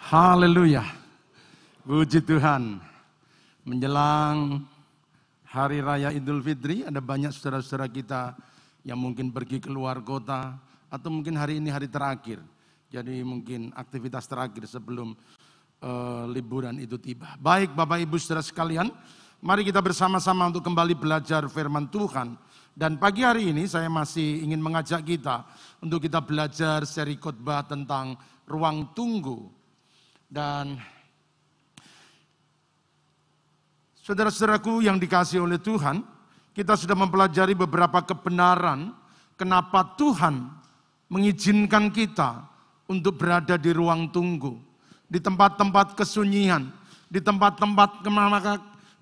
Haleluya. Puji Tuhan. Menjelang Hari Raya Idul Fitri, ada banyak saudara-saudara kita yang mungkin pergi keluar kota, atau mungkin hari ini hari terakhir. Jadi mungkin aktivitas terakhir sebelum uh, liburan itu tiba. Baik Bapak Ibu saudara sekalian, mari kita bersama-sama untuk kembali belajar firman Tuhan. Dan pagi hari ini saya masih ingin mengajak kita untuk kita belajar seri khotbah tentang ruang tunggu. Dan saudara-saudaraku yang dikasih oleh Tuhan, kita sudah mempelajari beberapa kebenaran kenapa Tuhan mengizinkan kita untuk berada di ruang tunggu, di tempat-tempat kesunyian, di tempat-tempat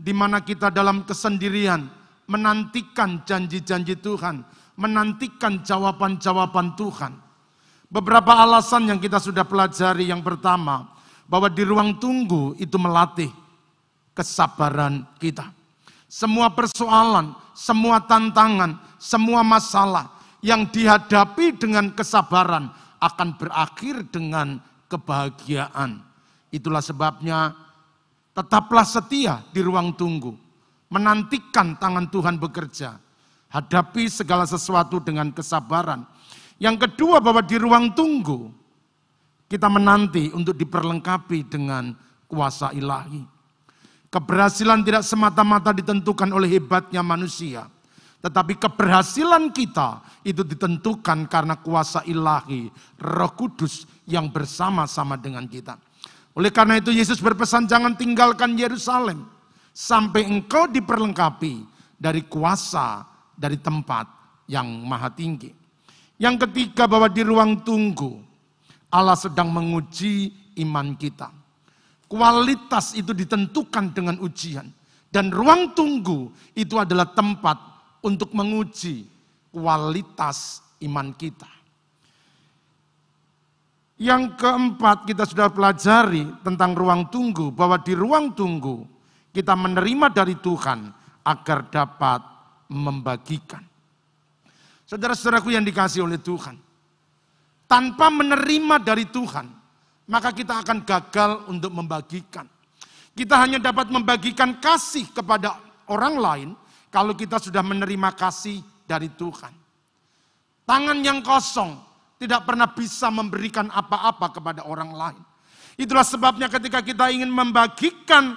di mana kita dalam kesendirian menantikan janji-janji Tuhan, menantikan jawaban-jawaban Tuhan. Beberapa alasan yang kita sudah pelajari yang pertama, bahwa di ruang tunggu itu melatih kesabaran kita. Semua persoalan, semua tantangan, semua masalah yang dihadapi dengan kesabaran akan berakhir dengan kebahagiaan. Itulah sebabnya tetaplah setia di ruang tunggu menantikan tangan Tuhan bekerja. Hadapi segala sesuatu dengan kesabaran. Yang kedua bahwa di ruang tunggu kita menanti untuk diperlengkapi dengan kuasa ilahi. Keberhasilan tidak semata-mata ditentukan oleh hebatnya manusia. Tetapi keberhasilan kita itu ditentukan karena kuasa ilahi, roh kudus yang bersama-sama dengan kita. Oleh karena itu Yesus berpesan jangan tinggalkan Yerusalem sampai engkau diperlengkapi dari kuasa dari tempat yang maha tinggi. Yang ketiga bahwa di ruang tunggu Allah sedang menguji iman kita. Kualitas itu ditentukan dengan ujian. Dan ruang tunggu itu adalah tempat untuk menguji kualitas iman kita. Yang keempat kita sudah pelajari tentang ruang tunggu bahwa di ruang tunggu kita menerima dari Tuhan agar dapat membagikan. Saudara-saudaraku yang dikasih oleh Tuhan, tanpa menerima dari Tuhan, maka kita akan gagal untuk membagikan. Kita hanya dapat membagikan kasih kepada orang lain kalau kita sudah menerima kasih dari Tuhan. Tangan yang kosong tidak pernah bisa memberikan apa-apa kepada orang lain. Itulah sebabnya ketika kita ingin membagikan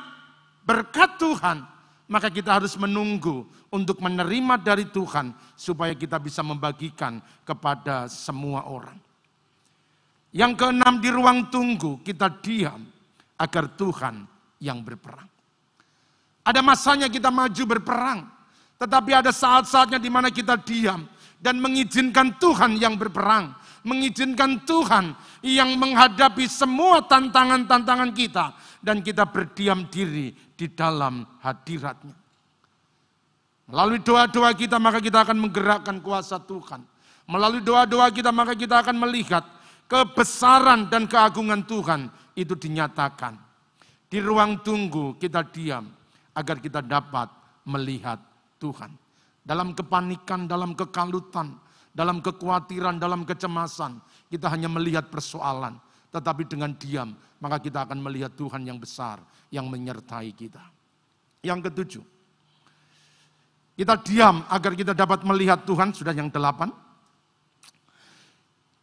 berkat Tuhan, maka kita harus menunggu untuk menerima dari Tuhan supaya kita bisa membagikan kepada semua orang. Yang keenam di ruang tunggu kita diam agar Tuhan yang berperang. Ada masanya kita maju berperang, tetapi ada saat-saatnya di mana kita diam dan mengizinkan Tuhan yang berperang, mengizinkan Tuhan yang menghadapi semua tantangan-tantangan kita dan kita berdiam diri di dalam hadiratnya. Melalui doa-doa kita maka kita akan menggerakkan kuasa Tuhan. Melalui doa-doa kita maka kita akan melihat kebesaran dan keagungan Tuhan itu dinyatakan. Di ruang tunggu kita diam agar kita dapat melihat Tuhan. Dalam kepanikan, dalam kekalutan, dalam kekhawatiran, dalam kecemasan, kita hanya melihat persoalan. Tetapi dengan diam, maka kita akan melihat Tuhan yang besar yang menyertai kita. Yang ketujuh, kita diam agar kita dapat melihat Tuhan, sudah yang delapan.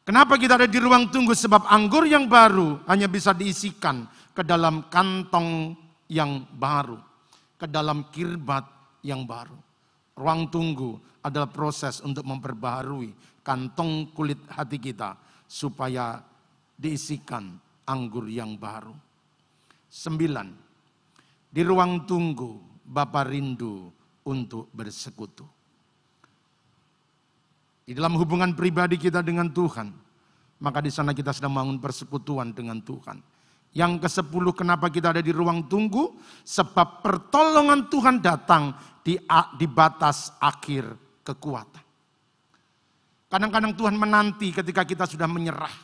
Kenapa kita ada di ruang tunggu? Sebab anggur yang baru hanya bisa diisikan ke dalam kantong yang baru, ke dalam kirbat yang baru. Ruang tunggu adalah proses untuk memperbaharui kantong kulit hati kita supaya diisikan anggur yang baru. Sembilan, di ruang tunggu Bapak rindu untuk bersekutu. Di dalam hubungan pribadi kita dengan Tuhan, maka di sana kita sedang membangun persekutuan dengan Tuhan. Yang ke sepuluh kenapa kita ada di ruang tunggu? Sebab pertolongan Tuhan datang di, di batas akhir kekuatan. Kadang-kadang Tuhan menanti ketika kita sudah menyerah.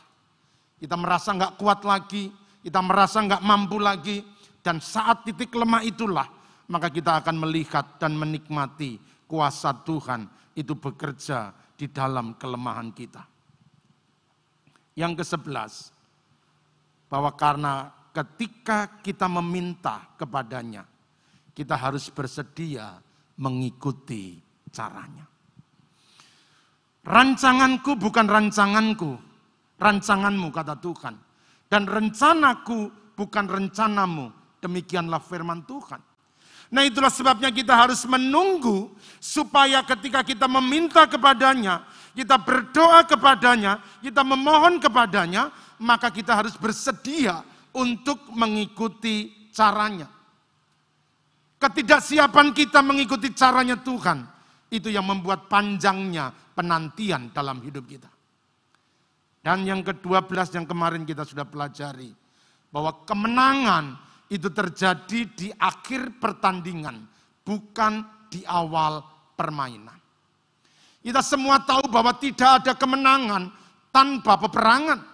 Kita merasa nggak kuat lagi, kita merasa nggak mampu lagi, dan saat titik lemah itulah maka kita akan melihat dan menikmati kuasa Tuhan itu bekerja di dalam kelemahan kita. Yang ke sebelas, bahwa karena ketika kita meminta kepadanya, kita harus bersedia mengikuti caranya. Rancanganku bukan rancanganku, rancanganmu kata Tuhan. Dan rencanaku bukan rencanamu, demikianlah firman Tuhan. Nah itulah sebabnya kita harus menunggu supaya ketika kita meminta kepadanya, kita berdoa kepadanya, kita memohon kepadanya, maka kita harus bersedia untuk mengikuti caranya. Ketidaksiapan kita mengikuti caranya Tuhan, itu yang membuat panjangnya penantian dalam hidup kita. Dan yang kedua belas yang kemarin kita sudah pelajari, bahwa kemenangan itu terjadi di akhir pertandingan, bukan di awal permainan. Kita semua tahu bahwa tidak ada kemenangan tanpa peperangan.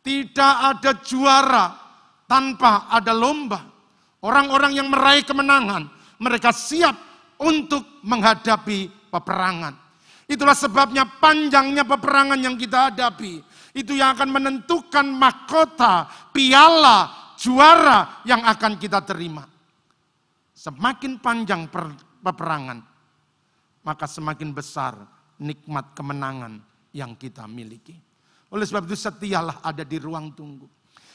Tidak ada juara tanpa ada lomba. Orang-orang yang meraih kemenangan, mereka siap untuk menghadapi peperangan. Itulah sebabnya panjangnya peperangan yang kita hadapi. Itu yang akan menentukan mahkota, piala, juara yang akan kita terima. Semakin panjang peperangan, maka semakin besar nikmat kemenangan yang kita miliki. Oleh sebab itu setialah ada di ruang tunggu.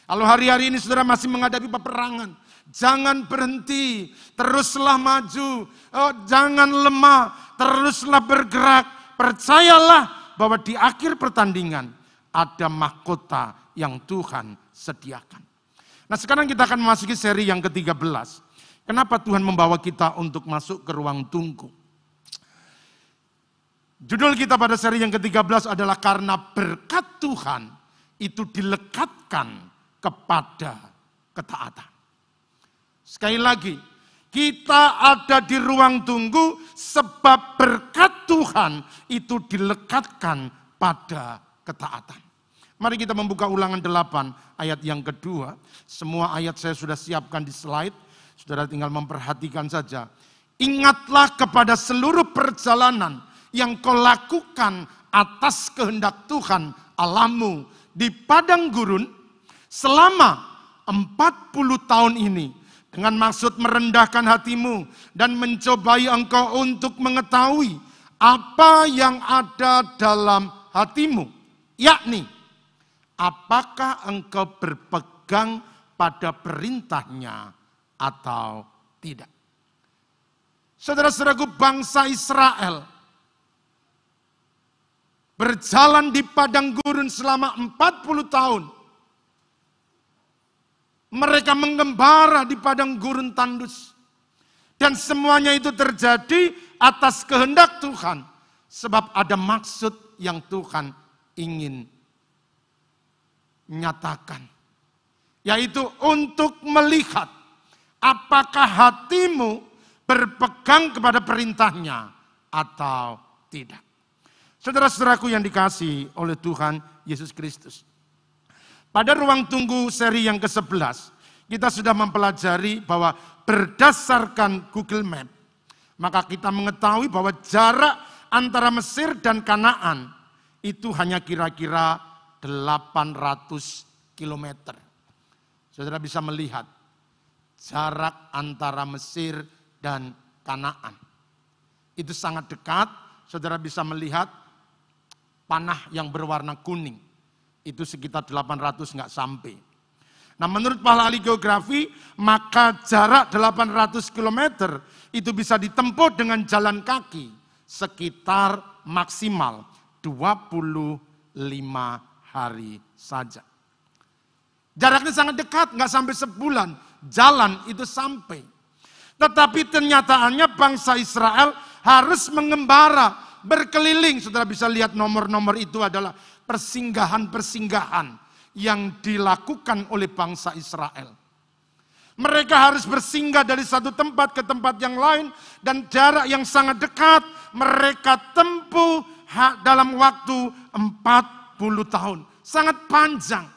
Kalau hari-hari ini saudara masih menghadapi peperangan, jangan berhenti, teruslah maju, oh, jangan lemah, teruslah bergerak. Percayalah bahwa di akhir pertandingan ada mahkota yang Tuhan sediakan. Nah sekarang kita akan memasuki seri yang ke-13. Kenapa Tuhan membawa kita untuk masuk ke ruang tunggu? Judul kita pada seri yang ke-13 adalah karena berkat Tuhan itu dilekatkan kepada ketaatan. Sekali lagi, kita ada di ruang tunggu sebab berkat Tuhan itu dilekatkan pada ketaatan. Mari kita membuka ulangan 8 ayat yang kedua. Semua ayat saya sudah siapkan di slide. Saudara tinggal memperhatikan saja. Ingatlah kepada seluruh perjalanan yang kau lakukan atas kehendak Tuhan alamu di padang gurun selama 40 tahun ini dengan maksud merendahkan hatimu dan mencobai engkau untuk mengetahui apa yang ada dalam hatimu yakni apakah engkau berpegang pada perintahnya atau tidak. Saudara-saudaraku bangsa Israel berjalan di padang gurun selama 40 tahun. Mereka mengembara di padang gurun tandus. Dan semuanya itu terjadi atas kehendak Tuhan. Sebab ada maksud yang Tuhan ingin nyatakan. Yaitu untuk melihat apakah hatimu berpegang kepada perintahnya atau tidak. Saudara-saudaraku yang dikasih oleh Tuhan Yesus Kristus. Pada ruang tunggu seri yang ke-11, kita sudah mempelajari bahwa berdasarkan Google Map, maka kita mengetahui bahwa jarak antara Mesir dan Kanaan itu hanya kira-kira 800 km. Saudara bisa melihat jarak antara Mesir dan Kanaan. Itu sangat dekat, saudara bisa melihat panah yang berwarna kuning. Itu sekitar 800 nggak sampai. Nah menurut para ahli geografi, maka jarak 800 km itu bisa ditempuh dengan jalan kaki sekitar maksimal 25 hari saja. Jaraknya sangat dekat, nggak sampai sebulan. Jalan itu sampai. Tetapi kenyataannya bangsa Israel harus mengembara, berkeliling. Saudara bisa lihat nomor-nomor itu adalah persinggahan-persinggahan yang dilakukan oleh bangsa Israel. Mereka harus bersinggah dari satu tempat ke tempat yang lain dan jarak yang sangat dekat mereka tempuh dalam waktu 40 tahun. Sangat panjang.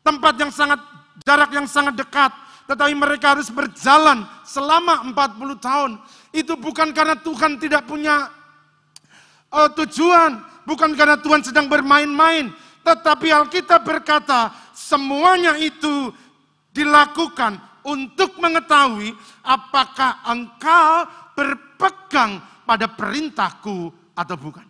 Tempat yang sangat, jarak yang sangat dekat. Tetapi mereka harus berjalan selama 40 tahun. Itu bukan karena Tuhan tidak punya uh, tujuan. Bukan karena Tuhan sedang bermain-main. Tetapi Alkitab berkata, semuanya itu dilakukan untuk mengetahui apakah engkau berpegang pada perintahku atau bukan.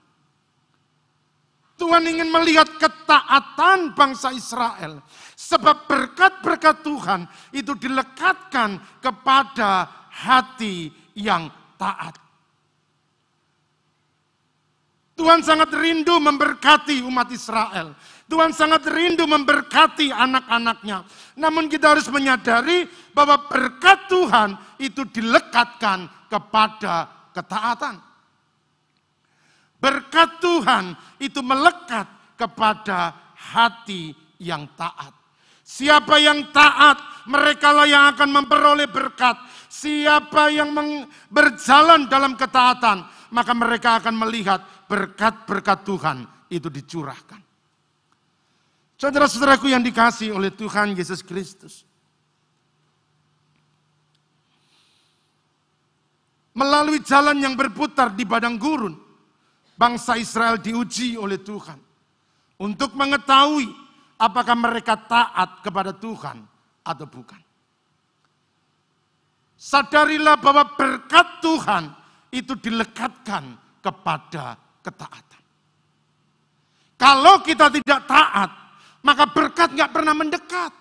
Tuhan ingin melihat ketaatan bangsa Israel. Sebab berkat-berkat Tuhan itu dilekatkan kepada hati yang taat. Tuhan sangat rindu memberkati umat Israel. Tuhan sangat rindu memberkati anak-anaknya. Namun kita harus menyadari bahwa berkat Tuhan itu dilekatkan kepada ketaatan. Berkat Tuhan itu melekat kepada hati yang taat. Siapa yang taat, mereka lah yang akan memperoleh berkat. Siapa yang berjalan dalam ketaatan, maka mereka akan melihat berkat-berkat Tuhan itu dicurahkan. Saudara-saudaraku yang dikasih oleh Tuhan Yesus Kristus. Melalui jalan yang berputar di padang gurun, bangsa Israel diuji oleh Tuhan untuk mengetahui apakah mereka taat kepada Tuhan atau bukan. Sadarilah bahwa berkat Tuhan itu dilekatkan kepada ketaatan. Kalau kita tidak taat, maka berkat nggak pernah mendekat.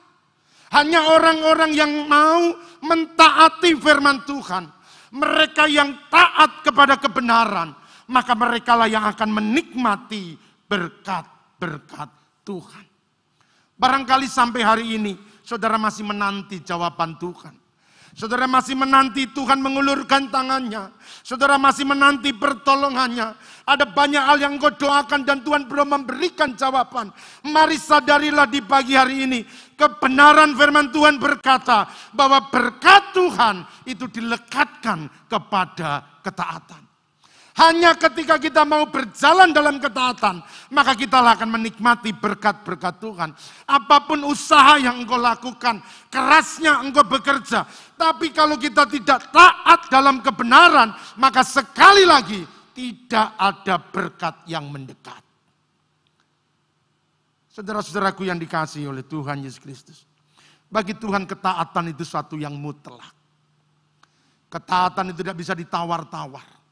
Hanya orang-orang yang mau mentaati firman Tuhan. Mereka yang taat kepada kebenaran maka mereka lah yang akan menikmati berkat-berkat Tuhan. Barangkali sampai hari ini saudara masih menanti jawaban Tuhan. Saudara masih menanti Tuhan mengulurkan tangannya. Saudara masih menanti pertolongannya. Ada banyak hal yang engkau doakan dan Tuhan belum memberikan jawaban. Mari sadarilah di pagi hari ini. Kebenaran firman Tuhan berkata bahwa berkat Tuhan itu dilekatkan kepada ketaatan. Hanya ketika kita mau berjalan dalam ketaatan, maka kita akan menikmati berkat-berkat Tuhan. Apa pun usaha yang engkau lakukan, kerasnya engkau bekerja. Tapi kalau kita tidak taat dalam kebenaran, maka sekali lagi tidak ada berkat yang mendekat. Saudara-saudaraku yang dikasih oleh Tuhan Yesus Kristus. Bagi Tuhan ketaatan itu suatu yang mutlak. Ketaatan itu tidak bisa ditawar-tawar.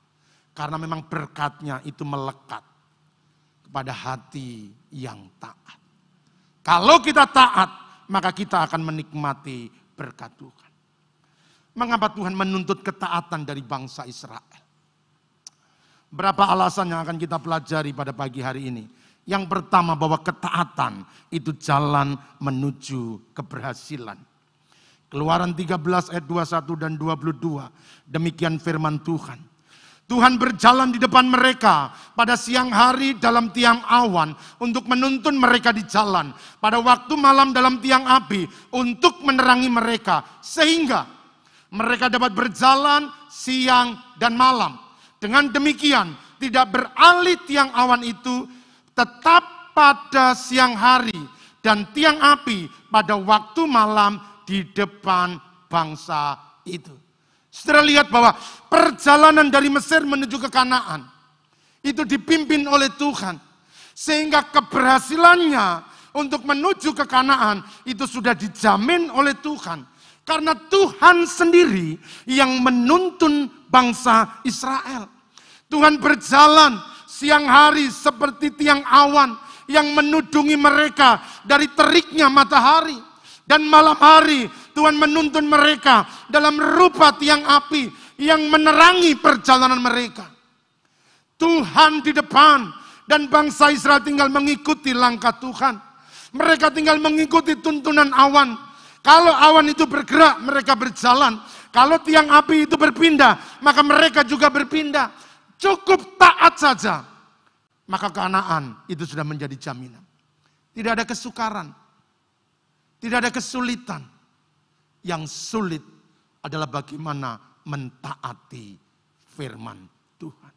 Karena memang berkatnya itu melekat kepada hati yang taat. Kalau kita taat, maka kita akan menikmati berkat Tuhan. Mengapa Tuhan menuntut ketaatan dari bangsa Israel? Berapa alasan yang akan kita pelajari pada pagi hari ini? Yang pertama bahwa ketaatan itu jalan menuju keberhasilan. Keluaran 13 ayat 21 dan 22. Demikian firman Tuhan. Tuhan berjalan di depan mereka pada siang hari dalam tiang awan untuk menuntun mereka di jalan. Pada waktu malam dalam tiang api untuk menerangi mereka. Sehingga mereka dapat berjalan siang dan malam. Dengan demikian tidak beralih tiang awan itu tetap pada siang hari. Dan tiang api pada waktu malam di depan bangsa itu. Saudara lihat bahwa perjalanan dari Mesir menuju ke Kanaan itu dipimpin oleh Tuhan. Sehingga keberhasilannya untuk menuju ke Kanaan itu sudah dijamin oleh Tuhan. Karena Tuhan sendiri yang menuntun bangsa Israel. Tuhan berjalan siang hari seperti tiang awan yang menudungi mereka dari teriknya matahari. Dan malam hari Tuhan menuntun mereka dalam rupa tiang api yang menerangi perjalanan mereka. Tuhan di depan dan bangsa Israel tinggal mengikuti langkah Tuhan. Mereka tinggal mengikuti tuntunan awan. Kalau awan itu bergerak, mereka berjalan. Kalau tiang api itu berpindah, maka mereka juga berpindah. Cukup taat saja. Maka keanaan itu sudah menjadi jaminan. Tidak ada kesukaran. Tidak ada kesulitan yang sulit adalah bagaimana mentaati firman Tuhan.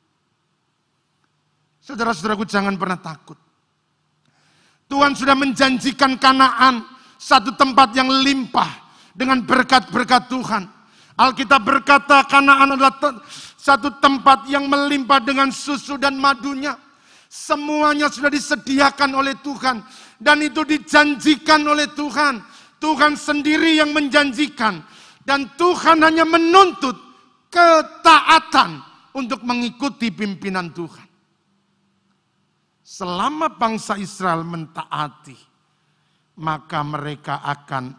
Saudara-saudaraku jangan pernah takut. Tuhan sudah menjanjikan Kanaan satu tempat yang limpah dengan berkat-berkat Tuhan. Alkitab berkata Kanaan adalah satu tempat yang melimpah dengan susu dan madunya. Semuanya sudah disediakan oleh Tuhan. Dan itu dijanjikan oleh Tuhan. Tuhan sendiri yang menjanjikan. Dan Tuhan hanya menuntut ketaatan untuk mengikuti pimpinan Tuhan. Selama bangsa Israel mentaati, maka mereka akan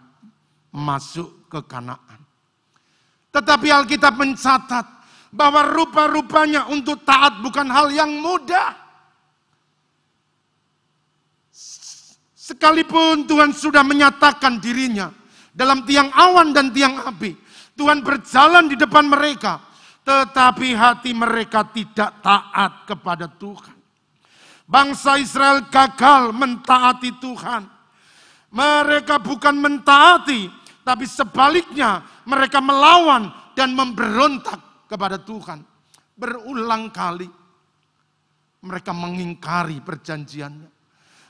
masuk ke Kanaan. Tetapi Alkitab mencatat bahwa rupa-rupanya untuk taat bukan hal yang mudah. Sekalipun Tuhan sudah menyatakan dirinya dalam tiang awan dan tiang api. Tuhan berjalan di depan mereka. Tetapi hati mereka tidak taat kepada Tuhan. Bangsa Israel gagal mentaati Tuhan. Mereka bukan mentaati, tapi sebaliknya mereka melawan dan memberontak kepada Tuhan. Berulang kali mereka mengingkari perjanjiannya.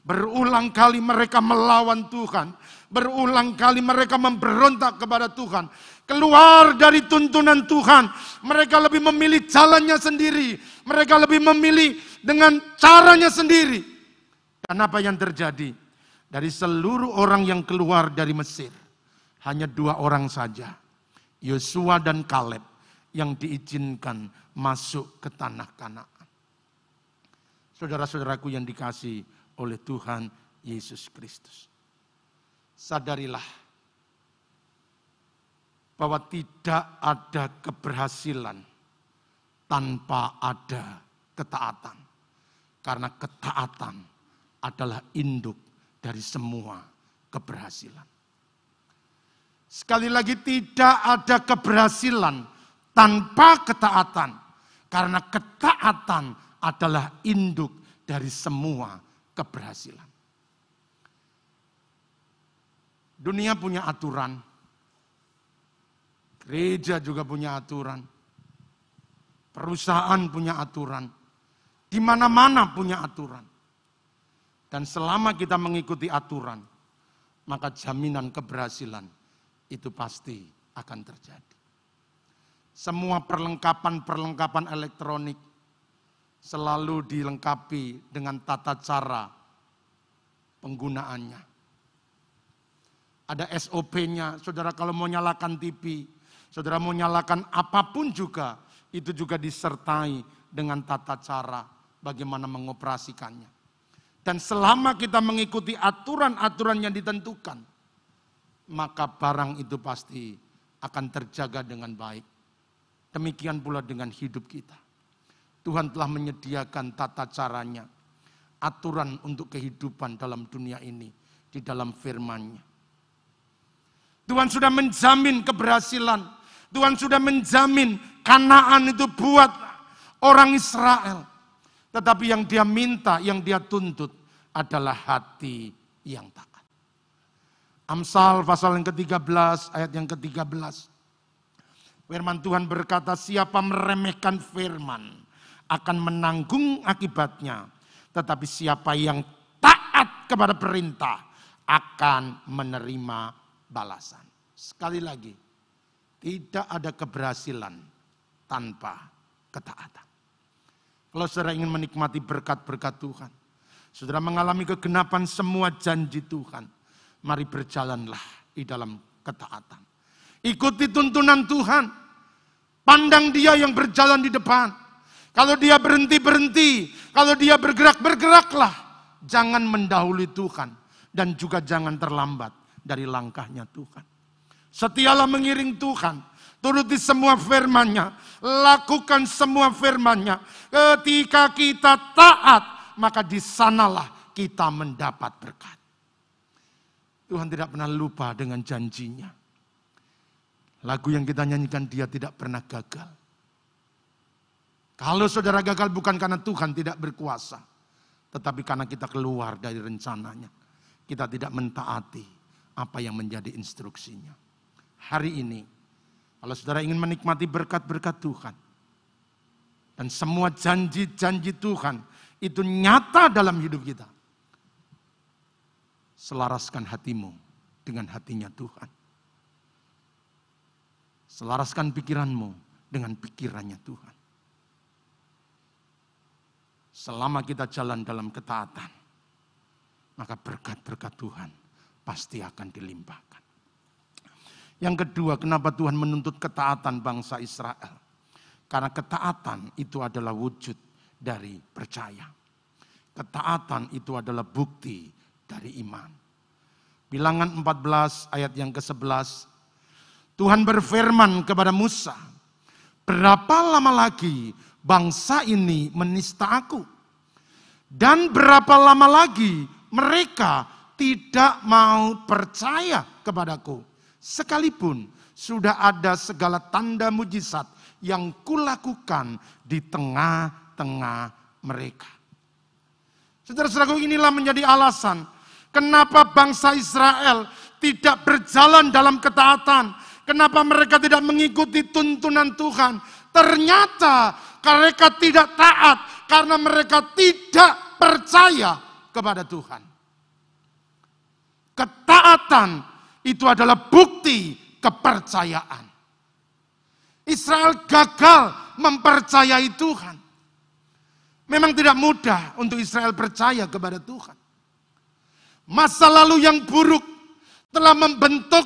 Berulang kali mereka melawan Tuhan. Berulang kali mereka memberontak kepada Tuhan. Keluar dari tuntunan Tuhan. Mereka lebih memilih jalannya sendiri. Mereka lebih memilih dengan caranya sendiri. Dan apa yang terjadi? Dari seluruh orang yang keluar dari Mesir. Hanya dua orang saja. Yosua dan Kaleb yang diizinkan masuk ke tanah Kanaan. Saudara-saudaraku yang dikasih oleh Tuhan Yesus Kristus. Sadarilah bahwa tidak ada keberhasilan tanpa ada ketaatan. Karena ketaatan adalah induk dari semua keberhasilan. Sekali lagi tidak ada keberhasilan tanpa ketaatan. Karena ketaatan adalah induk dari semua keberhasilan. Dunia punya aturan. Gereja juga punya aturan. Perusahaan punya aturan. Di mana-mana punya aturan. Dan selama kita mengikuti aturan, maka jaminan keberhasilan itu pasti akan terjadi. Semua perlengkapan-perlengkapan elektronik selalu dilengkapi dengan tata cara penggunaannya. Ada SOP-nya, saudara kalau mau nyalakan TV, saudara mau nyalakan apa pun juga, itu juga disertai dengan tata cara bagaimana mengoperasikannya. Dan selama kita mengikuti aturan-aturan yang ditentukan, maka barang itu pasti akan terjaga dengan baik. Demikian pula dengan hidup kita. Tuhan telah menyediakan tata caranya, aturan untuk kehidupan dalam dunia ini di dalam firman-Nya. Tuhan sudah menjamin keberhasilan. Tuhan sudah menjamin kanaan itu buat orang Israel. Tetapi yang dia minta, yang dia tuntut adalah hati yang taat. Amsal pasal yang ke-13, ayat yang ke-13. Firman Tuhan berkata, siapa meremehkan firman, akan menanggung akibatnya. Tetapi siapa yang taat kepada perintah akan menerima balasan. Sekali lagi, tidak ada keberhasilan tanpa ketaatan. Kalau saudara ingin menikmati berkat-berkat Tuhan, saudara mengalami kegenapan semua janji Tuhan, mari berjalanlah di dalam ketaatan. Ikuti tuntunan Tuhan, pandang dia yang berjalan di depan kalau dia berhenti-berhenti, kalau dia bergerak-bergeraklah. Jangan mendahului Tuhan dan juga jangan terlambat dari langkahnya Tuhan. Setialah mengiring Tuhan, turuti semua firman-Nya, lakukan semua firman-Nya. Ketika kita taat, maka di sanalah kita mendapat berkat. Tuhan tidak pernah lupa dengan janjinya. Lagu yang kita nyanyikan dia tidak pernah gagal. Kalau saudara gagal bukan karena Tuhan tidak berkuasa. Tetapi karena kita keluar dari rencananya. Kita tidak mentaati apa yang menjadi instruksinya. Hari ini, kalau saudara ingin menikmati berkat-berkat Tuhan. Dan semua janji-janji Tuhan itu nyata dalam hidup kita. Selaraskan hatimu dengan hatinya Tuhan. Selaraskan pikiranmu dengan pikirannya Tuhan. Selama kita jalan dalam ketaatan, maka berkat-berkat Tuhan pasti akan dilimpahkan. Yang kedua, kenapa Tuhan menuntut ketaatan bangsa Israel? Karena ketaatan itu adalah wujud dari percaya. Ketaatan itu adalah bukti dari iman. Bilangan 14 ayat yang ke-11. Tuhan berfirman kepada Musa, berapa lama lagi bangsa ini menista aku? Dan berapa lama lagi mereka tidak mau percaya kepadaku. Sekalipun sudah ada segala tanda mujizat yang kulakukan di tengah-tengah mereka. Saudara-saudaraku inilah menjadi alasan kenapa bangsa Israel tidak berjalan dalam ketaatan. Kenapa mereka tidak mengikuti tuntunan Tuhan. Ternyata mereka tidak taat karena mereka tidak percaya kepada Tuhan. Ketaatan itu adalah bukti kepercayaan. Israel gagal mempercayai Tuhan. Memang tidak mudah untuk Israel percaya kepada Tuhan. Masa lalu yang buruk telah membentuk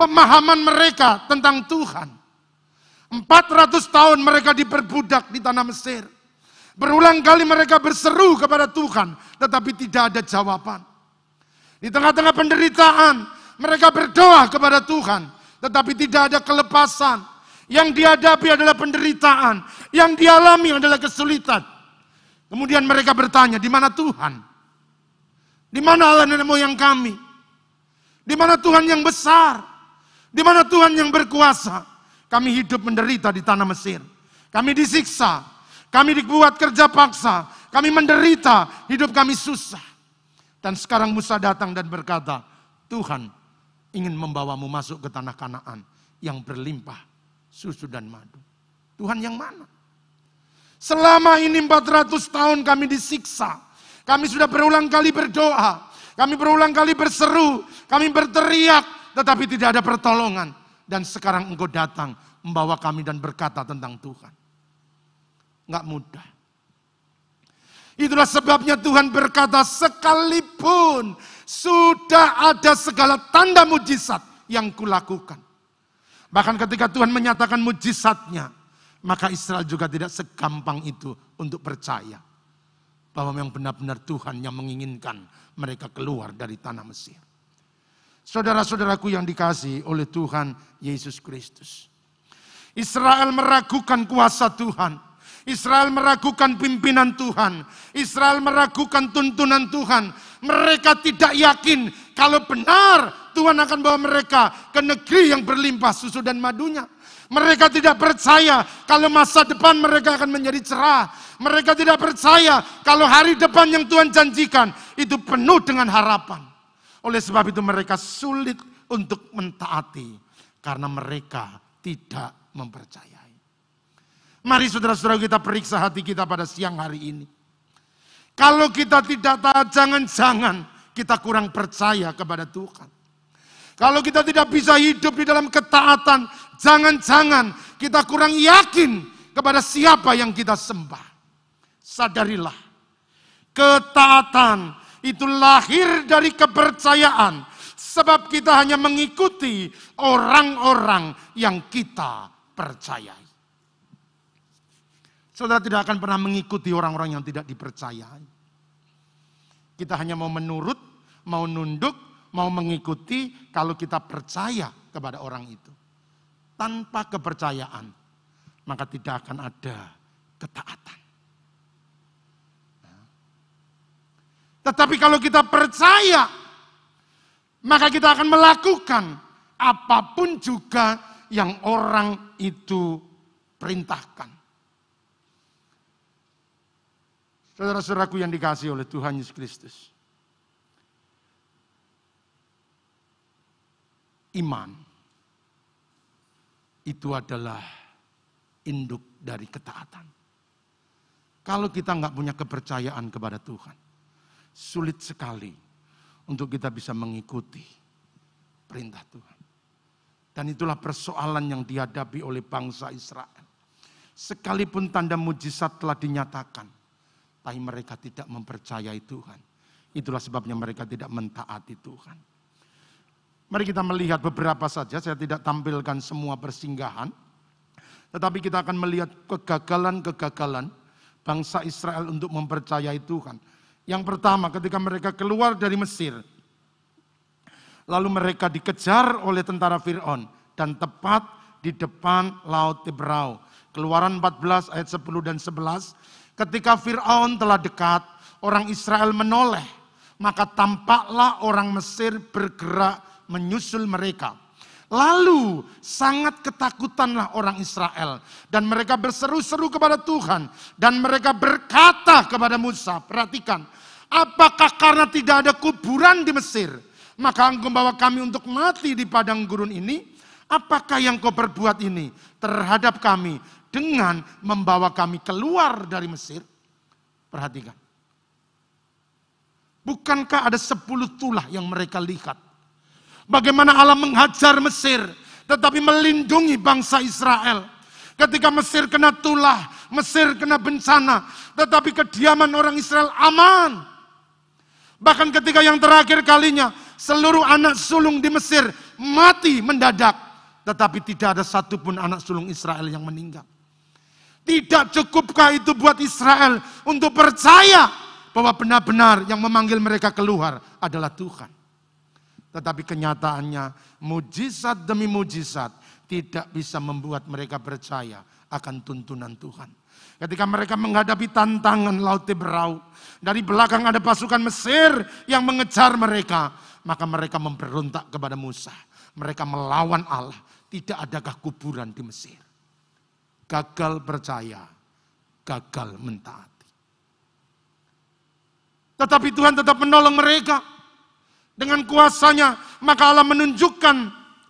pemahaman mereka tentang Tuhan. 400 tahun mereka diperbudak di tanah Mesir. Berulang kali mereka berseru kepada Tuhan, tetapi tidak ada jawaban. Di tengah-tengah penderitaan, mereka berdoa kepada Tuhan, tetapi tidak ada kelepasan. Yang dihadapi adalah penderitaan, yang dialami adalah kesulitan. Kemudian mereka bertanya, di mana Tuhan? Di mana Allah nenek moyang kami? Di mana Tuhan yang besar? Di mana Tuhan yang berkuasa? Kami hidup menderita di tanah Mesir. Kami disiksa, kami dibuat kerja paksa, kami menderita, hidup kami susah. Dan sekarang Musa datang dan berkata, Tuhan ingin membawamu masuk ke tanah Kanaan yang berlimpah susu dan madu. Tuhan yang mana? Selama ini 400 tahun kami disiksa. Kami sudah berulang kali berdoa. Kami berulang kali berseru. Kami berteriak. Tetapi tidak ada pertolongan. Dan sekarang engkau datang membawa kami dan berkata tentang Tuhan. Nggak mudah. Itulah sebabnya Tuhan berkata sekalipun sudah ada segala tanda mujizat yang kulakukan. Bahkan ketika Tuhan menyatakan mujizatnya, maka Israel juga tidak segampang itu untuk percaya. Bahwa memang benar-benar Tuhan yang menginginkan mereka keluar dari tanah Mesir. Saudara-saudaraku yang dikasih oleh Tuhan Yesus Kristus. Israel meragukan kuasa Tuhan. Israel meragukan pimpinan Tuhan. Israel meragukan tuntunan Tuhan. Mereka tidak yakin kalau benar Tuhan akan bawa mereka ke negeri yang berlimpah susu dan madunya. Mereka tidak percaya kalau masa depan mereka akan menjadi cerah. Mereka tidak percaya kalau hari depan yang Tuhan janjikan itu penuh dengan harapan. Oleh sebab itu mereka sulit untuk mentaati karena mereka tidak mempercaya. Mari saudara-saudara kita periksa hati kita pada siang hari ini. Kalau kita tidak taat, jangan-jangan kita kurang percaya kepada Tuhan. Kalau kita tidak bisa hidup di dalam ketaatan, jangan-jangan kita kurang yakin kepada siapa yang kita sembah. Sadarilah, ketaatan itu lahir dari kepercayaan, sebab kita hanya mengikuti orang-orang yang kita percayai. Saudara tidak akan pernah mengikuti orang-orang yang tidak dipercayai. Kita hanya mau menurut, mau nunduk, mau mengikuti kalau kita percaya kepada orang itu. Tanpa kepercayaan, maka tidak akan ada ketaatan. Tetapi kalau kita percaya, maka kita akan melakukan apa pun juga yang orang itu perintahkan. Saudara-saudaraku yang dikasih oleh Tuhan Yesus Kristus. Iman itu adalah induk dari ketaatan. Kalau kita nggak punya kepercayaan kepada Tuhan, sulit sekali untuk kita bisa mengikuti perintah Tuhan. Dan itulah persoalan yang dihadapi oleh bangsa Israel. Sekalipun tanda mujizat telah dinyatakan, tapi mereka tidak mempercayai Tuhan. Itulah sebabnya mereka tidak mentaati Tuhan. Mari kita melihat beberapa saja, saya tidak tampilkan semua persinggahan. Tetapi kita akan melihat kegagalan-kegagalan bangsa Israel untuk mempercayai Tuhan. Yang pertama ketika mereka keluar dari Mesir. Lalu mereka dikejar oleh tentara Fir'aun. Dan tepat di depan Laut Tebrau. Keluaran 14 ayat 10 dan 11. Ketika Fir'aun telah dekat, orang Israel menoleh. Maka tampaklah orang Mesir bergerak menyusul mereka. Lalu sangat ketakutanlah orang Israel. Dan mereka berseru-seru kepada Tuhan. Dan mereka berkata kepada Musa, perhatikan. Apakah karena tidak ada kuburan di Mesir? Maka engkau membawa kami untuk mati di padang gurun ini? Apakah yang kau perbuat ini terhadap kami dengan membawa kami keluar dari Mesir? Perhatikan. Bukankah ada sepuluh tulah yang mereka lihat? Bagaimana Allah menghajar Mesir, tetapi melindungi bangsa Israel. Ketika Mesir kena tulah, Mesir kena bencana, tetapi kediaman orang Israel aman. Bahkan ketika yang terakhir kalinya, seluruh anak sulung di Mesir mati mendadak. Tetapi tidak ada satupun anak sulung Israel yang meninggal. Tidak cukupkah itu buat Israel untuk percaya bahwa benar-benar yang memanggil mereka keluar adalah Tuhan. Tetapi kenyataannya mujizat demi mujizat tidak bisa membuat mereka percaya akan tuntunan Tuhan. Ketika mereka menghadapi tantangan Laut Teberau, dari belakang ada pasukan Mesir yang mengejar mereka, maka mereka memberontak kepada Musa. Mereka melawan Allah. Tidak adakah kuburan di Mesir? Gagal percaya, gagal mentaati. Tetapi Tuhan tetap menolong mereka dengan kuasanya, maka Allah menunjukkan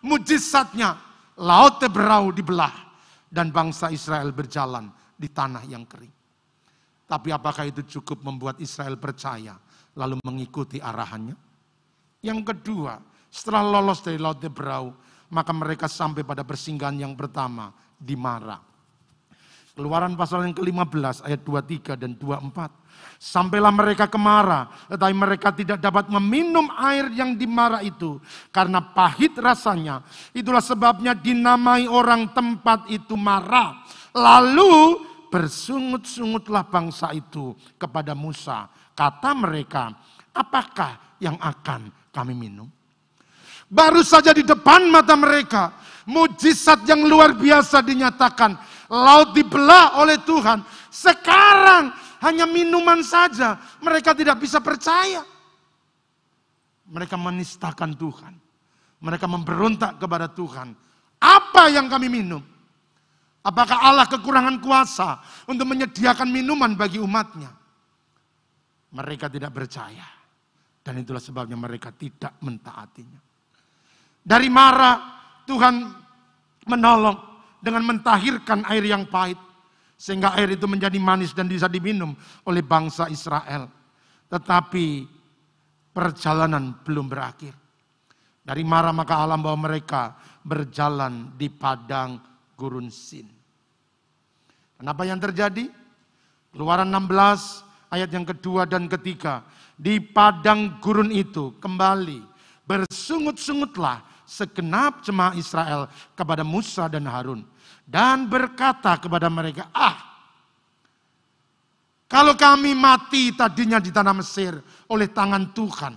mujizatnya. Laut Teberau dibelah dan bangsa Israel berjalan di tanah yang kering. Tapi apakah itu cukup membuat Israel percaya lalu mengikuti arahannya? Yang kedua, setelah lolos dari Laut Teberau, maka mereka sampai pada persinggahan yang pertama di Mara. Keluaran pasal yang ke-15 ayat 23 dan 24. Sampailah mereka ke Mara, tetapi mereka tidak dapat meminum air yang di Mara itu karena pahit rasanya. Itulah sebabnya dinamai orang tempat itu Mara. Lalu bersungut-sungutlah bangsa itu kepada Musa. Kata mereka, apakah yang akan kami minum? Baru saja di depan mata mereka, mujizat yang luar biasa dinyatakan. Laut dibelah oleh Tuhan. Sekarang hanya minuman saja, mereka tidak bisa percaya. Mereka menistakan Tuhan. Mereka memberontak kepada Tuhan. Apa yang kami minum? Apakah Allah kekurangan kuasa untuk menyediakan minuman bagi umatnya? Mereka tidak percaya. Dan itulah sebabnya mereka tidak mentaatinya. Dari marah Tuhan menolong dengan mentahirkan air yang pahit. Sehingga air itu menjadi manis dan bisa diminum oleh bangsa Israel. Tetapi perjalanan belum berakhir. Dari marah maka alam bahwa mereka berjalan di padang gurun Sin. Kenapa yang terjadi? Keluaran 16 ayat yang kedua dan ketiga. Di padang gurun itu kembali bersungut-sungutlah segenap jemaah Israel kepada Musa dan Harun dan berkata kepada mereka, "Ah, kalau kami mati tadinya di tanah Mesir oleh tangan Tuhan,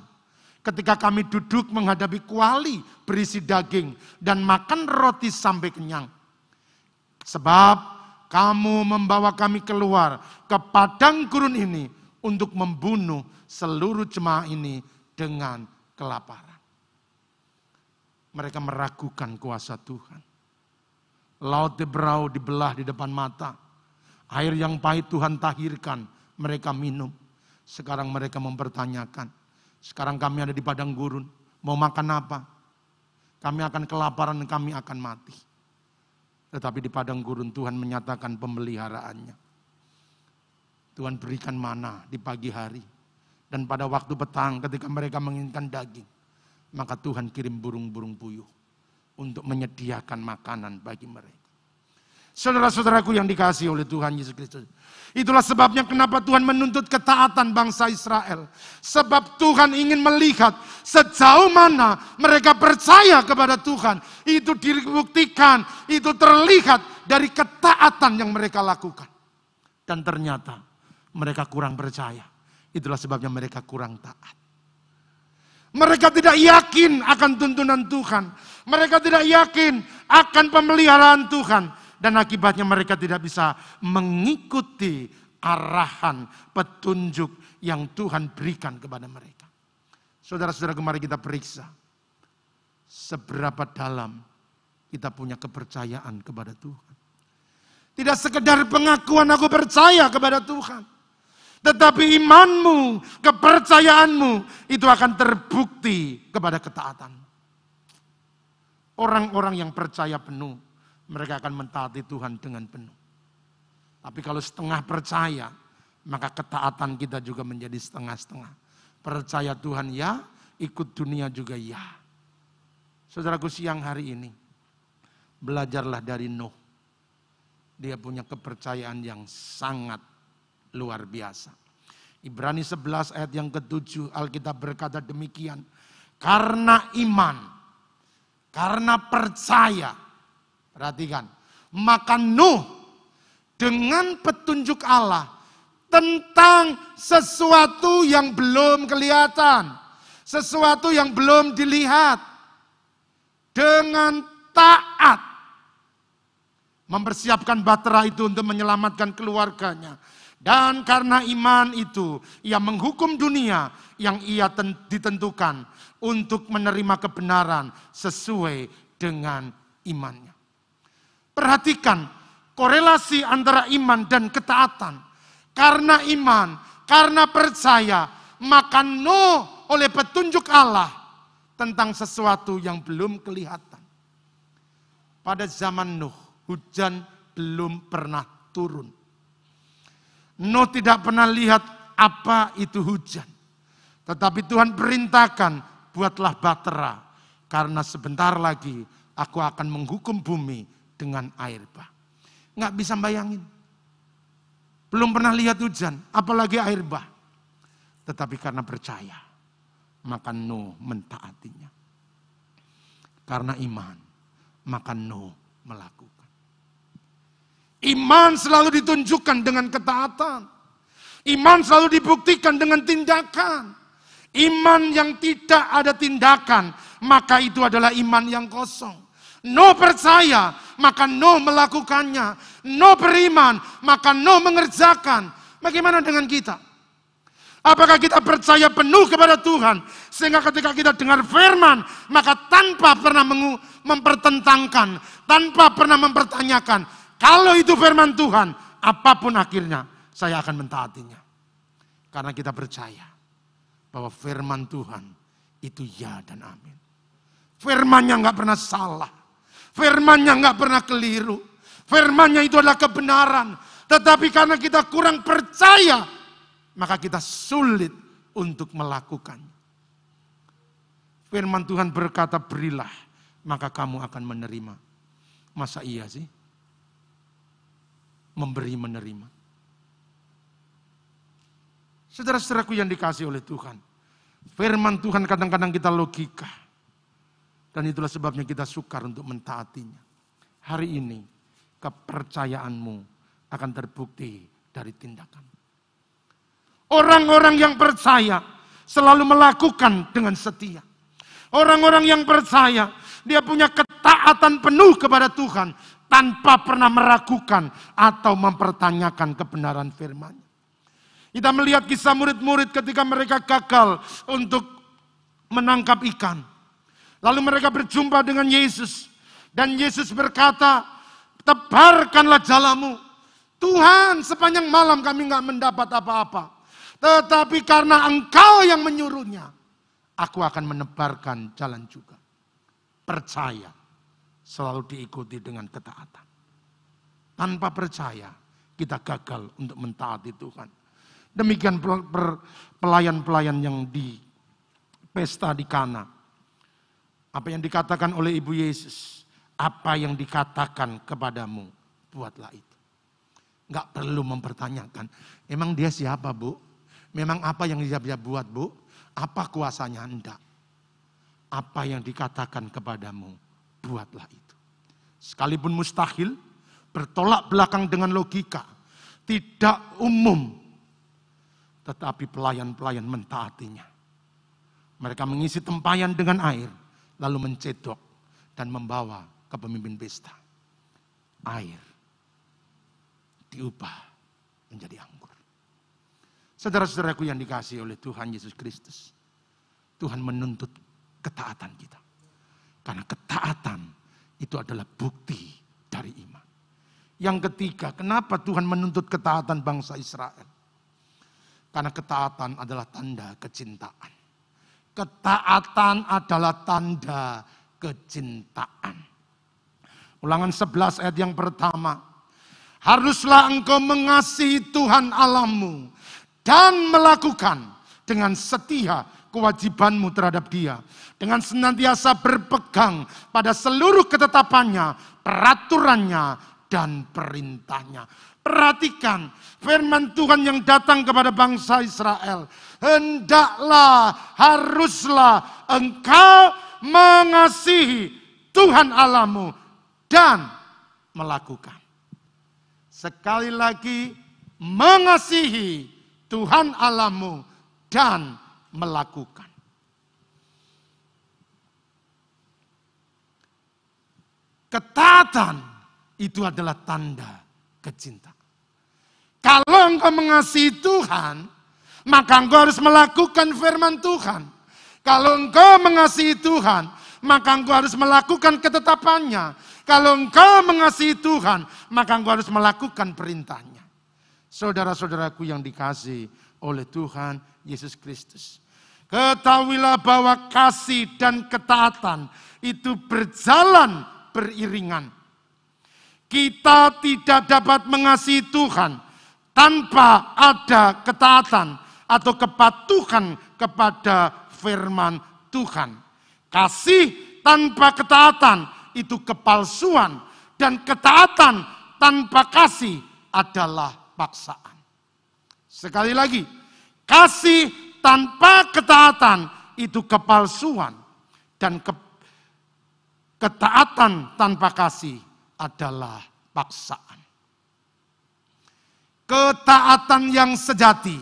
ketika kami duduk menghadapi kuali berisi daging dan makan roti sampai kenyang. Sebab kamu membawa kami keluar ke padang gurun ini untuk membunuh seluruh jemaah ini dengan kelaparan." Mereka meragukan kuasa Tuhan. Laut Tebrau dibelah di depan mata. Air yang pahit Tuhan tahirkan, mereka minum. Sekarang mereka mempertanyakan, sekarang kami ada di padang gurun, mau makan apa? Kami akan kelaparan, kami akan mati. Tetapi di padang gurun Tuhan menyatakan pemeliharaannya. Tuhan berikan mana di pagi hari. Dan pada waktu petang ketika mereka menginginkan daging. Maka Tuhan kirim burung-burung puyuh untuk menyediakan makanan bagi mereka. Saudara-saudaraku yang dikasih oleh Tuhan Yesus Kristus. Itulah sebabnya kenapa Tuhan menuntut ketaatan bangsa Israel. Sebab Tuhan ingin melihat sejauh mana mereka percaya kepada Tuhan. Itu dibuktikan, itu terlihat dari ketaatan yang mereka lakukan. Dan ternyata mereka kurang percaya. Itulah sebabnya mereka kurang taat. Mereka tidak yakin akan tuntunan Tuhan. Mereka tidak yakin akan pemeliharaan Tuhan. Dan akibatnya mereka tidak bisa mengikuti arahan, petunjuk yang Tuhan berikan kepada mereka. Saudara-saudara, mari kita periksa. Seberapa dalam kita punya kepercayaan kepada Tuhan. Tidak sekedar pengakuan aku percaya kepada Tuhan. Tetapi imanmu, kepercayaanmu itu akan terbukti kepada ketaatan. Orang-orang yang percaya penuh mereka akan mentaati Tuhan dengan penuh. Tapi kalau setengah percaya, maka ketaatan kita juga menjadi setengah-setengah. Percaya Tuhan ya, ikut dunia juga ya. Saudaraku siang hari ini, belajarlah dari Nuh. Dia punya kepercayaan yang sangat luar biasa. Ibrani 11 ayat yang ketujuh Alkitab berkata demikian. Karena iman, karena percaya, Perhatikan. Maka Nuh dengan petunjuk Allah tentang sesuatu yang belum kelihatan. Sesuatu yang belum dilihat. Dengan taat. Mempersiapkan batera itu untuk menyelamatkan keluarganya. Dan karena iman itu, ia menghukum dunia yang ia ditentukan untuk menerima kebenaran sesuai dengan imannya. Perhatikan korelasi antara iman dan ketaatan. Karena iman, karena percaya, maka no oleh petunjuk Allah tentang sesuatu yang belum kelihatan. Pada zaman Nuh, hujan belum pernah turun. Nuh tidak pernah lihat apa itu hujan. Tetapi Tuhan perintahkan, buatlah batera. Karena sebentar lagi aku akan menghukum bumi dengan air bah. Nggak bisa bayangin. Belum pernah lihat hujan, apalagi air bah. Tetapi karena percaya, maka Nuh mentaatinya. Karena iman, maka Nuh melakukan. Iman selalu ditunjukkan dengan ketaatan. Iman selalu dibuktikan dengan tindakan. Iman yang tidak ada tindakan, maka itu adalah iman yang kosong. No percaya, maka no melakukannya. No beriman, maka no mengerjakan. Bagaimana dengan kita? Apakah kita percaya penuh kepada Tuhan sehingga ketika kita dengar firman maka tanpa pernah mempertentangkan, tanpa pernah mempertanyakan, kalau itu firman Tuhan, apa pun akhirnya saya akan mentaatinya. Karena kita percaya bahwa firman Tuhan itu ya dan amin. Firmannya nggak pernah salah. Firmannya nggak pernah keliru. Firmannya itu adalah kebenaran. Tetapi karena kita kurang percaya, maka kita sulit untuk melakukan. Firman Tuhan berkata, berilah, maka kamu akan menerima. Masa iya sih? Memberi menerima. Saudara-saudaraku yang dikasih oleh Tuhan. Firman Tuhan kadang-kadang kita logika. Dan itulah sebabnya kita sukar untuk mentaatinya. Hari ini kepercayaanmu akan terbukti dari tindakan. Orang-orang yang percaya selalu melakukan dengan setia. Orang-orang yang percaya dia punya ketaatan penuh kepada Tuhan tanpa pernah meragukan atau mempertanyakan kebenaran firman. Kita melihat kisah murid-murid ketika mereka gagal untuk menangkap ikan. Lalu mereka berjumpa dengan Yesus. Dan Yesus berkata, tebarkanlah jalamu. Tuhan sepanjang malam kami nggak mendapat apa-apa. Tetapi karena engkau yang menyuruhnya, aku akan menebarkan jalan juga. Percaya selalu diikuti dengan ketaatan. Tanpa percaya kita gagal untuk mentaati Tuhan. Demikian pelayan-pelayan yang di pesta di Kana apa yang dikatakan oleh Ibu Yesus, apa yang dikatakan kepadamu, buatlah itu. Enggak perlu mempertanyakan, emang dia siapa bu? Memang apa yang dia buat bu? Apa kuasanya? Enggak. Apa yang dikatakan kepadamu, buatlah itu. Sekalipun mustahil, bertolak belakang dengan logika, tidak umum, tetapi pelayan-pelayan mentaatinya. Mereka mengisi tempayan dengan air, lalu mencedok dan membawa ke pemimpin pesta. Air diubah menjadi anggur. Saudara-saudaraku yang dikasih oleh Tuhan Yesus Kristus. Tuhan menuntut ketaatan kita. Karena ketaatan itu adalah bukti dari iman. Yang ketiga, kenapa Tuhan menuntut ketaatan bangsa Israel? Karena ketaatan adalah tanda kecintaan. Ketaatan adalah tanda kecintaan. Ulangan 11 ayat yang pertama. Haruslah engkau mengasihi Tuhan Allahmu dan melakukan dengan setia kewajibanmu terhadap dia. Dengan senantiasa berpegang pada seluruh ketetapannya, peraturannya, dan perintahnya. Perhatikan firman Tuhan yang datang kepada bangsa Israel. Hendaklah, haruslah engkau mengasihi Tuhan Allahmu dan melakukan. Sekali lagi, mengasihi Tuhan Allahmu dan melakukan. Ketaatan itu adalah tanda kecintaan. Kalau engkau mengasihi Tuhan, maka engkau harus melakukan firman Tuhan. Kalau engkau mengasihi Tuhan, maka engkau harus melakukan ketetapannya. Kalau engkau mengasihi Tuhan, maka engkau harus melakukan perintahnya. Saudara-saudaraku yang dikasih oleh Tuhan Yesus Kristus. Ketahuilah bahwa kasih dan ketaatan itu berjalan beriringan. Kita tidak dapat mengasihi Tuhan tanpa ada ketaatan atau kepatuhan kepada firman Tuhan. Kasih tanpa ketaatan itu kepalsuan dan ketaatan tanpa kasih adalah paksaan. Sekali lagi, kasih tanpa ketaatan itu kepalsuan dan ke, ketaatan tanpa kasih adalah paksaan. Ketaatan yang sejati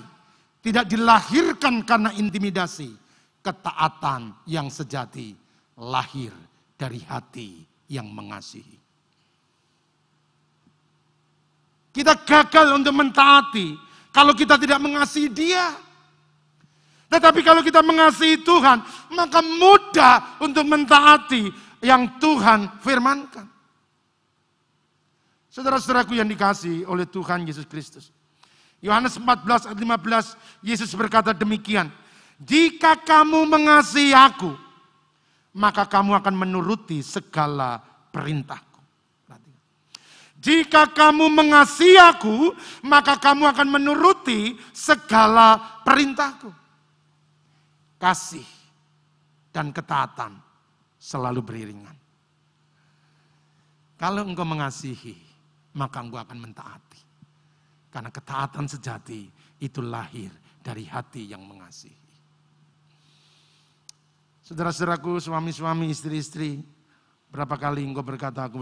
tidak dilahirkan karena intimidasi. Ketaatan yang sejati lahir dari hati yang mengasihi. Kita gagal untuk mentaati kalau kita tidak mengasihi Dia. Tetapi kalau kita mengasihi Tuhan, maka mudah untuk mentaati yang Tuhan firmankan. Saudara-saudaraku yang dikasih oleh Tuhan Yesus Kristus. Yohanes 14 ayat 15, Yesus berkata demikian. Jika kamu mengasihi aku, maka kamu akan menuruti segala perintahku. Jika kamu mengasihi aku, maka kamu akan menuruti segala perintahku. Kasih dan ketaatan selalu beriringan. Kalau engkau mengasihi, maka engkau akan mentaati. Karena ketaatan sejati itu lahir dari hati yang mengasihi. Saudara-saudaraku, suami-suami, istri-istri, berapa kali engkau berkata, aku,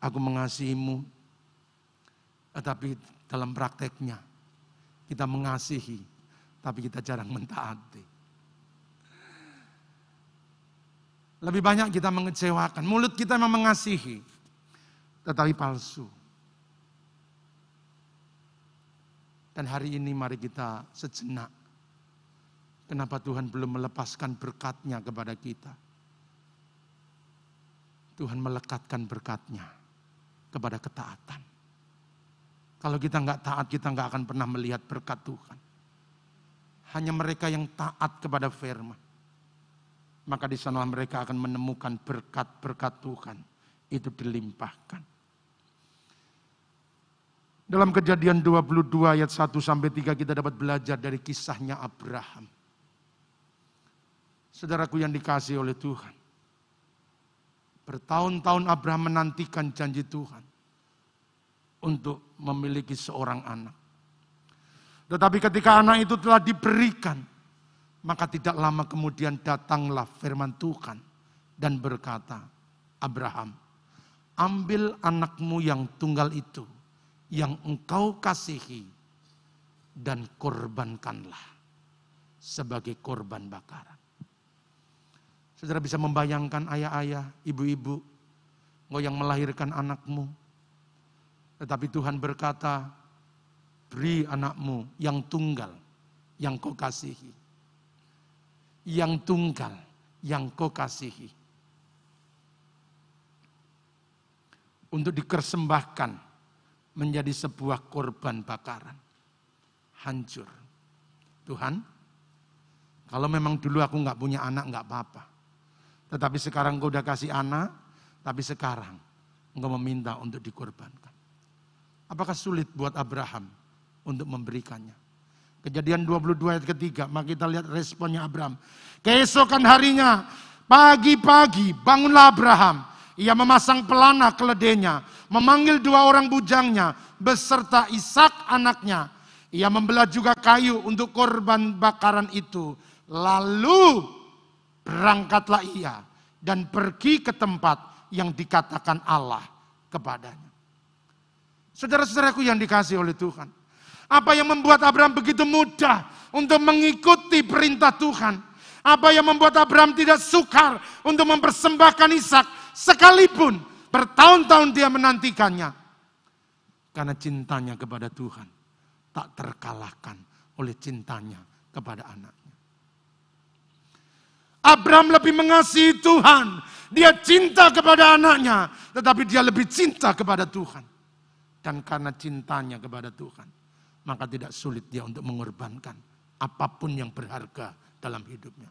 aku mengasihimu. Tetapi dalam prakteknya, kita mengasihi, tapi kita jarang mentaati. Lebih banyak kita mengecewakan. Mulut kita memang mengasihi, tetapi palsu. Dan hari ini mari kita sejenak. Kenapa Tuhan belum melepaskan berkatnya kepada kita? Tuhan melekatkan berkatnya kepada ketaatan. Kalau kita nggak taat, kita nggak akan pernah melihat berkat Tuhan. Hanya mereka yang taat kepada firman. Maka di sana mereka akan menemukan berkat-berkat Tuhan. Itu dilimpahkan. Dalam kejadian 22 ayat 1 sampai 3 kita dapat belajar dari kisahnya Abraham. Saudaraku yang dikasih oleh Tuhan. Bertahun-tahun Abraham menantikan janji Tuhan. untuk memiliki seorang anak. Tetapi ketika anak itu telah diberikan, maka tidak lama kemudian datanglah firman Tuhan dan berkata, Abraham, ambil anakmu yang tunggal itu, yang engkau kasihi, dan korbankanlah sebagai korban bakaran. Saudara bisa membayangkan ayah-ayah, ibu-ibu, engkau yang melahirkan anakmu. Tetapi Tuhan berkata, beri anakmu yang tunggal, yang kau kasihi. Yang tunggal, yang kau kasihi. Untuk dikersembahkan menjadi sebuah korban bakaran. Hancur. Tuhan, kalau memang dulu aku nggak punya anak nggak apa-apa. Tetapi sekarang engkau udah kasih anak, tapi sekarang engkau meminta untuk dikorbankan. Apakah sulit buat Abraham untuk memberikannya? Kejadian 22 ayat ketiga, maka kita lihat responnya Abraham. Keesokan harinya, pagi-pagi bangunlah Abraham. Ia memasang pelana keledainya, memanggil dua orang bujangnya, beserta Ishak anaknya. Ia membelah juga kayu untuk korban bakaran itu. Lalu berangkatlah ia dan pergi ke tempat yang dikatakan Allah kepadanya. Saudara-saudaraku yang dikasih oleh Tuhan. Apa yang membuat Abraham begitu mudah untuk mengikuti perintah Tuhan? Apa yang membuat Abraham tidak sukar untuk mempersembahkan Ishak sekalipun bertahun-tahun dia menantikannya? Karena cintanya kepada Tuhan tak terkalahkan oleh cintanya kepada anaknya. Abraham lebih mengasihi Tuhan. Dia cinta kepada anaknya, tetapi dia lebih cinta kepada Tuhan. Dan karena cintanya kepada Tuhan, maka tidak sulit dia untuk mengorbankan apa pun yang berharga dalam hidupnya.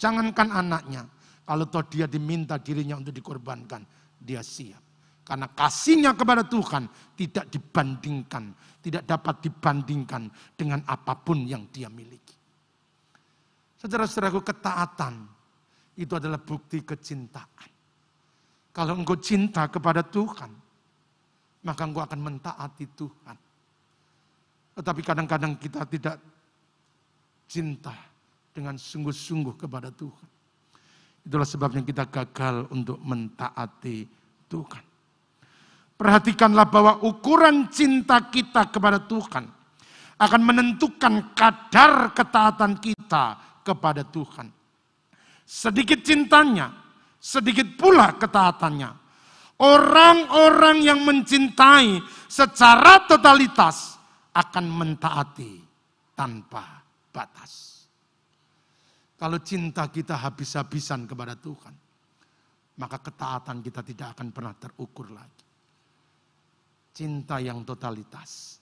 Jangankan anaknya, kalau toh dia diminta dirinya untuk dikorbankan, dia siap. Karena kasihnya kepada Tuhan tidak dibandingkan, tidak dapat dibandingkan dengan apa pun yang dia miliki. Saudara-saudaraku ketaatan itu adalah bukti kecintaan. Kalau engkau cinta kepada Tuhan, maka engkau akan mentaati Tuhan. Tetapi kadang-kadang kita tidak cinta dengan sungguh-sungguh kepada Tuhan. Itulah sebabnya kita gagal untuk mentaati Tuhan. Perhatikanlah bahwa ukuran cinta kita kepada Tuhan akan menentukan kadar ketaatan kita kepada Tuhan. Sedikit cintanya, sedikit pula ketaatannya. Orang-orang yang mencintai secara totalitas akan mentaati tanpa batas. Kalau cinta kita habis-habisan kepada Tuhan, maka ketaatan kita tidak akan pernah terukur lagi. Cinta yang totalitas,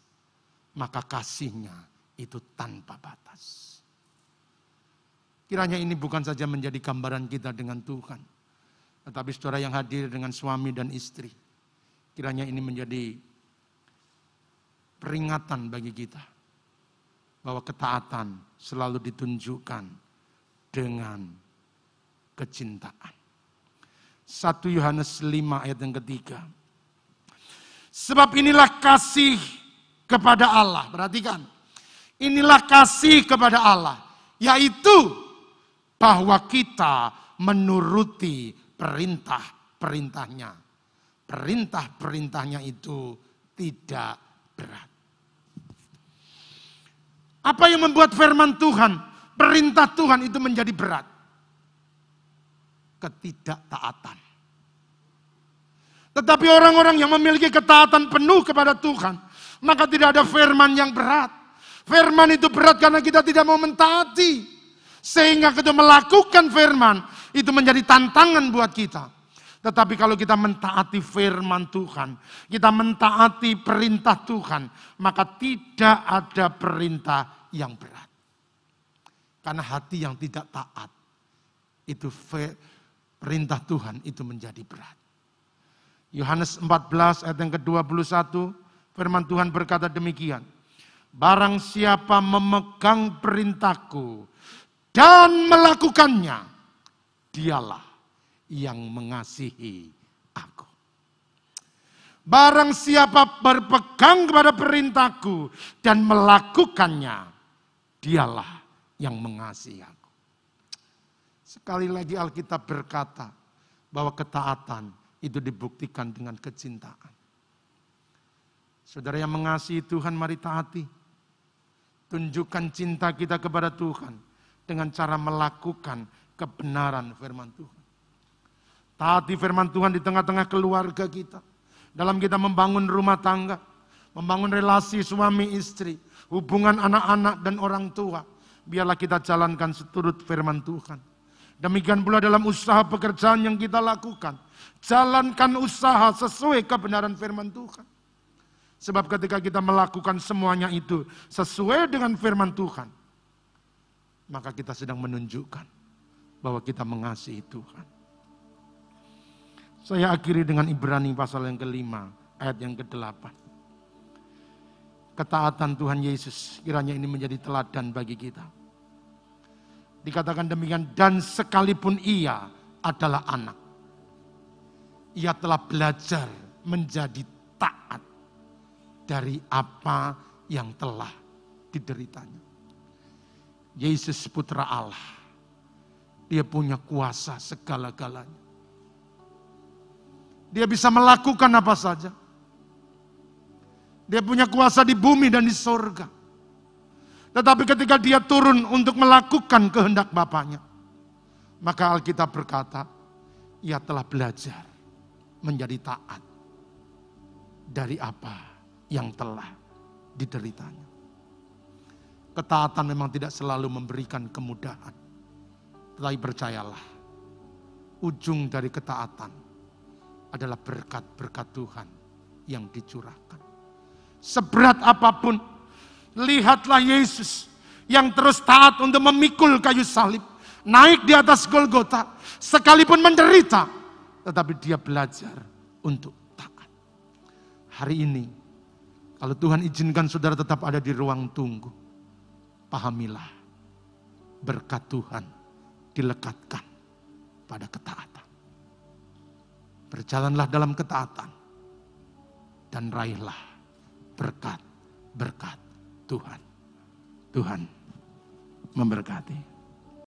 maka kasihnya itu tanpa batas. Kiranya ini bukan saja menjadi gambaran kita dengan Tuhan. Tetapi saudara yang hadir dengan suami dan istri. Kiranya ini menjadi peringatan bagi kita. Bahwa ketaatan selalu ditunjukkan dengan kecintaan. 1 Yohanes 5 ayat yang ketiga. Sebab inilah kasih kepada Allah. Perhatikan. Inilah kasih kepada Allah. Yaitu bahwa kita menuruti perintah-perintahnya. Perintah-perintahnya itu tidak berat. Apa yang membuat firman Tuhan, perintah Tuhan itu menjadi berat? Ketidaktaatan. Tetapi orang-orang yang memiliki ketaatan penuh kepada Tuhan, maka tidak ada firman yang berat. Firman itu berat karena kita tidak mau mentaati. Sehingga kita melakukan firman, itu menjadi tantangan buat kita. Tetapi kalau kita mentaati firman Tuhan, kita mentaati perintah Tuhan, maka tidak ada perintah yang berat. Karena hati yang tidak taat, itu perintah Tuhan itu menjadi berat. Yohanes 14 ayat yang ke-21, firman Tuhan berkata demikian. Barang siapa memegang perintahku dan melakukannya, dialah yang mengasihi aku. Barang siapa berpegang kepada perintahku dan melakukannya, dialah yang mengasihi aku. Sekali lagi Alkitab berkata bahwa ketaatan itu dibuktikan dengan kecintaan. Saudara yang mengasihi Tuhan, mari taati. Tunjukkan cinta kita kepada Tuhan dengan cara melakukan kebenaran firman Tuhan. Taati firman Tuhan di tengah-tengah keluarga kita dalam kita membangun rumah tangga, membangun relasi suami istri, hubungan anak-anak dan orang tua. Biarlah kita jalankan seturut firman Tuhan. Demikian pula dalam usaha pekerjaan yang kita lakukan. Jalankan usaha sesuai kebenaran firman Tuhan. Sebab ketika kita melakukan semuanya itu sesuai dengan firman Tuhan, maka kita sedang menunjukkan bahwa kita mengasihi Tuhan. Saya akhiri dengan Ibrani pasal yang kelima, ayat yang ke-8. Ketaatan Tuhan Yesus kiranya ini menjadi teladan bagi kita. Dikatakan demikian, dan sekalipun ia adalah anak. Ia telah belajar menjadi taat dari apa yang telah dideritanya. Yesus putra Allah. Dia punya kuasa segala-galanya. Dia bisa melakukan apa saja. Dia punya kuasa di bumi dan di sorga. Tetapi ketika dia turun untuk melakukan kehendak Bapaknya, maka Alkitab berkata, ia telah belajar menjadi taat dari apa yang telah dideritanya. Ketaatan memang tidak selalu memberikan kemudahan. Tetapi percayalah, ujung dari ketaatan adalah berkat-berkat Tuhan yang dicurahkan. Seberat apa pun, lihatlah Yesus yang terus taat untuk memikul kayu salib. Naik di atas Golgota, sekalipun menderita, tetapi dia belajar untuk taat. Hari ini, kalau Tuhan izinkan saudara tetap ada di ruang tunggu, pahamilah berkat Tuhan dilekatkan pada ketaatan. Berjalanlah dalam ketaatan. Dan raihlah berkat-berkat Tuhan. Tuhan memberkati.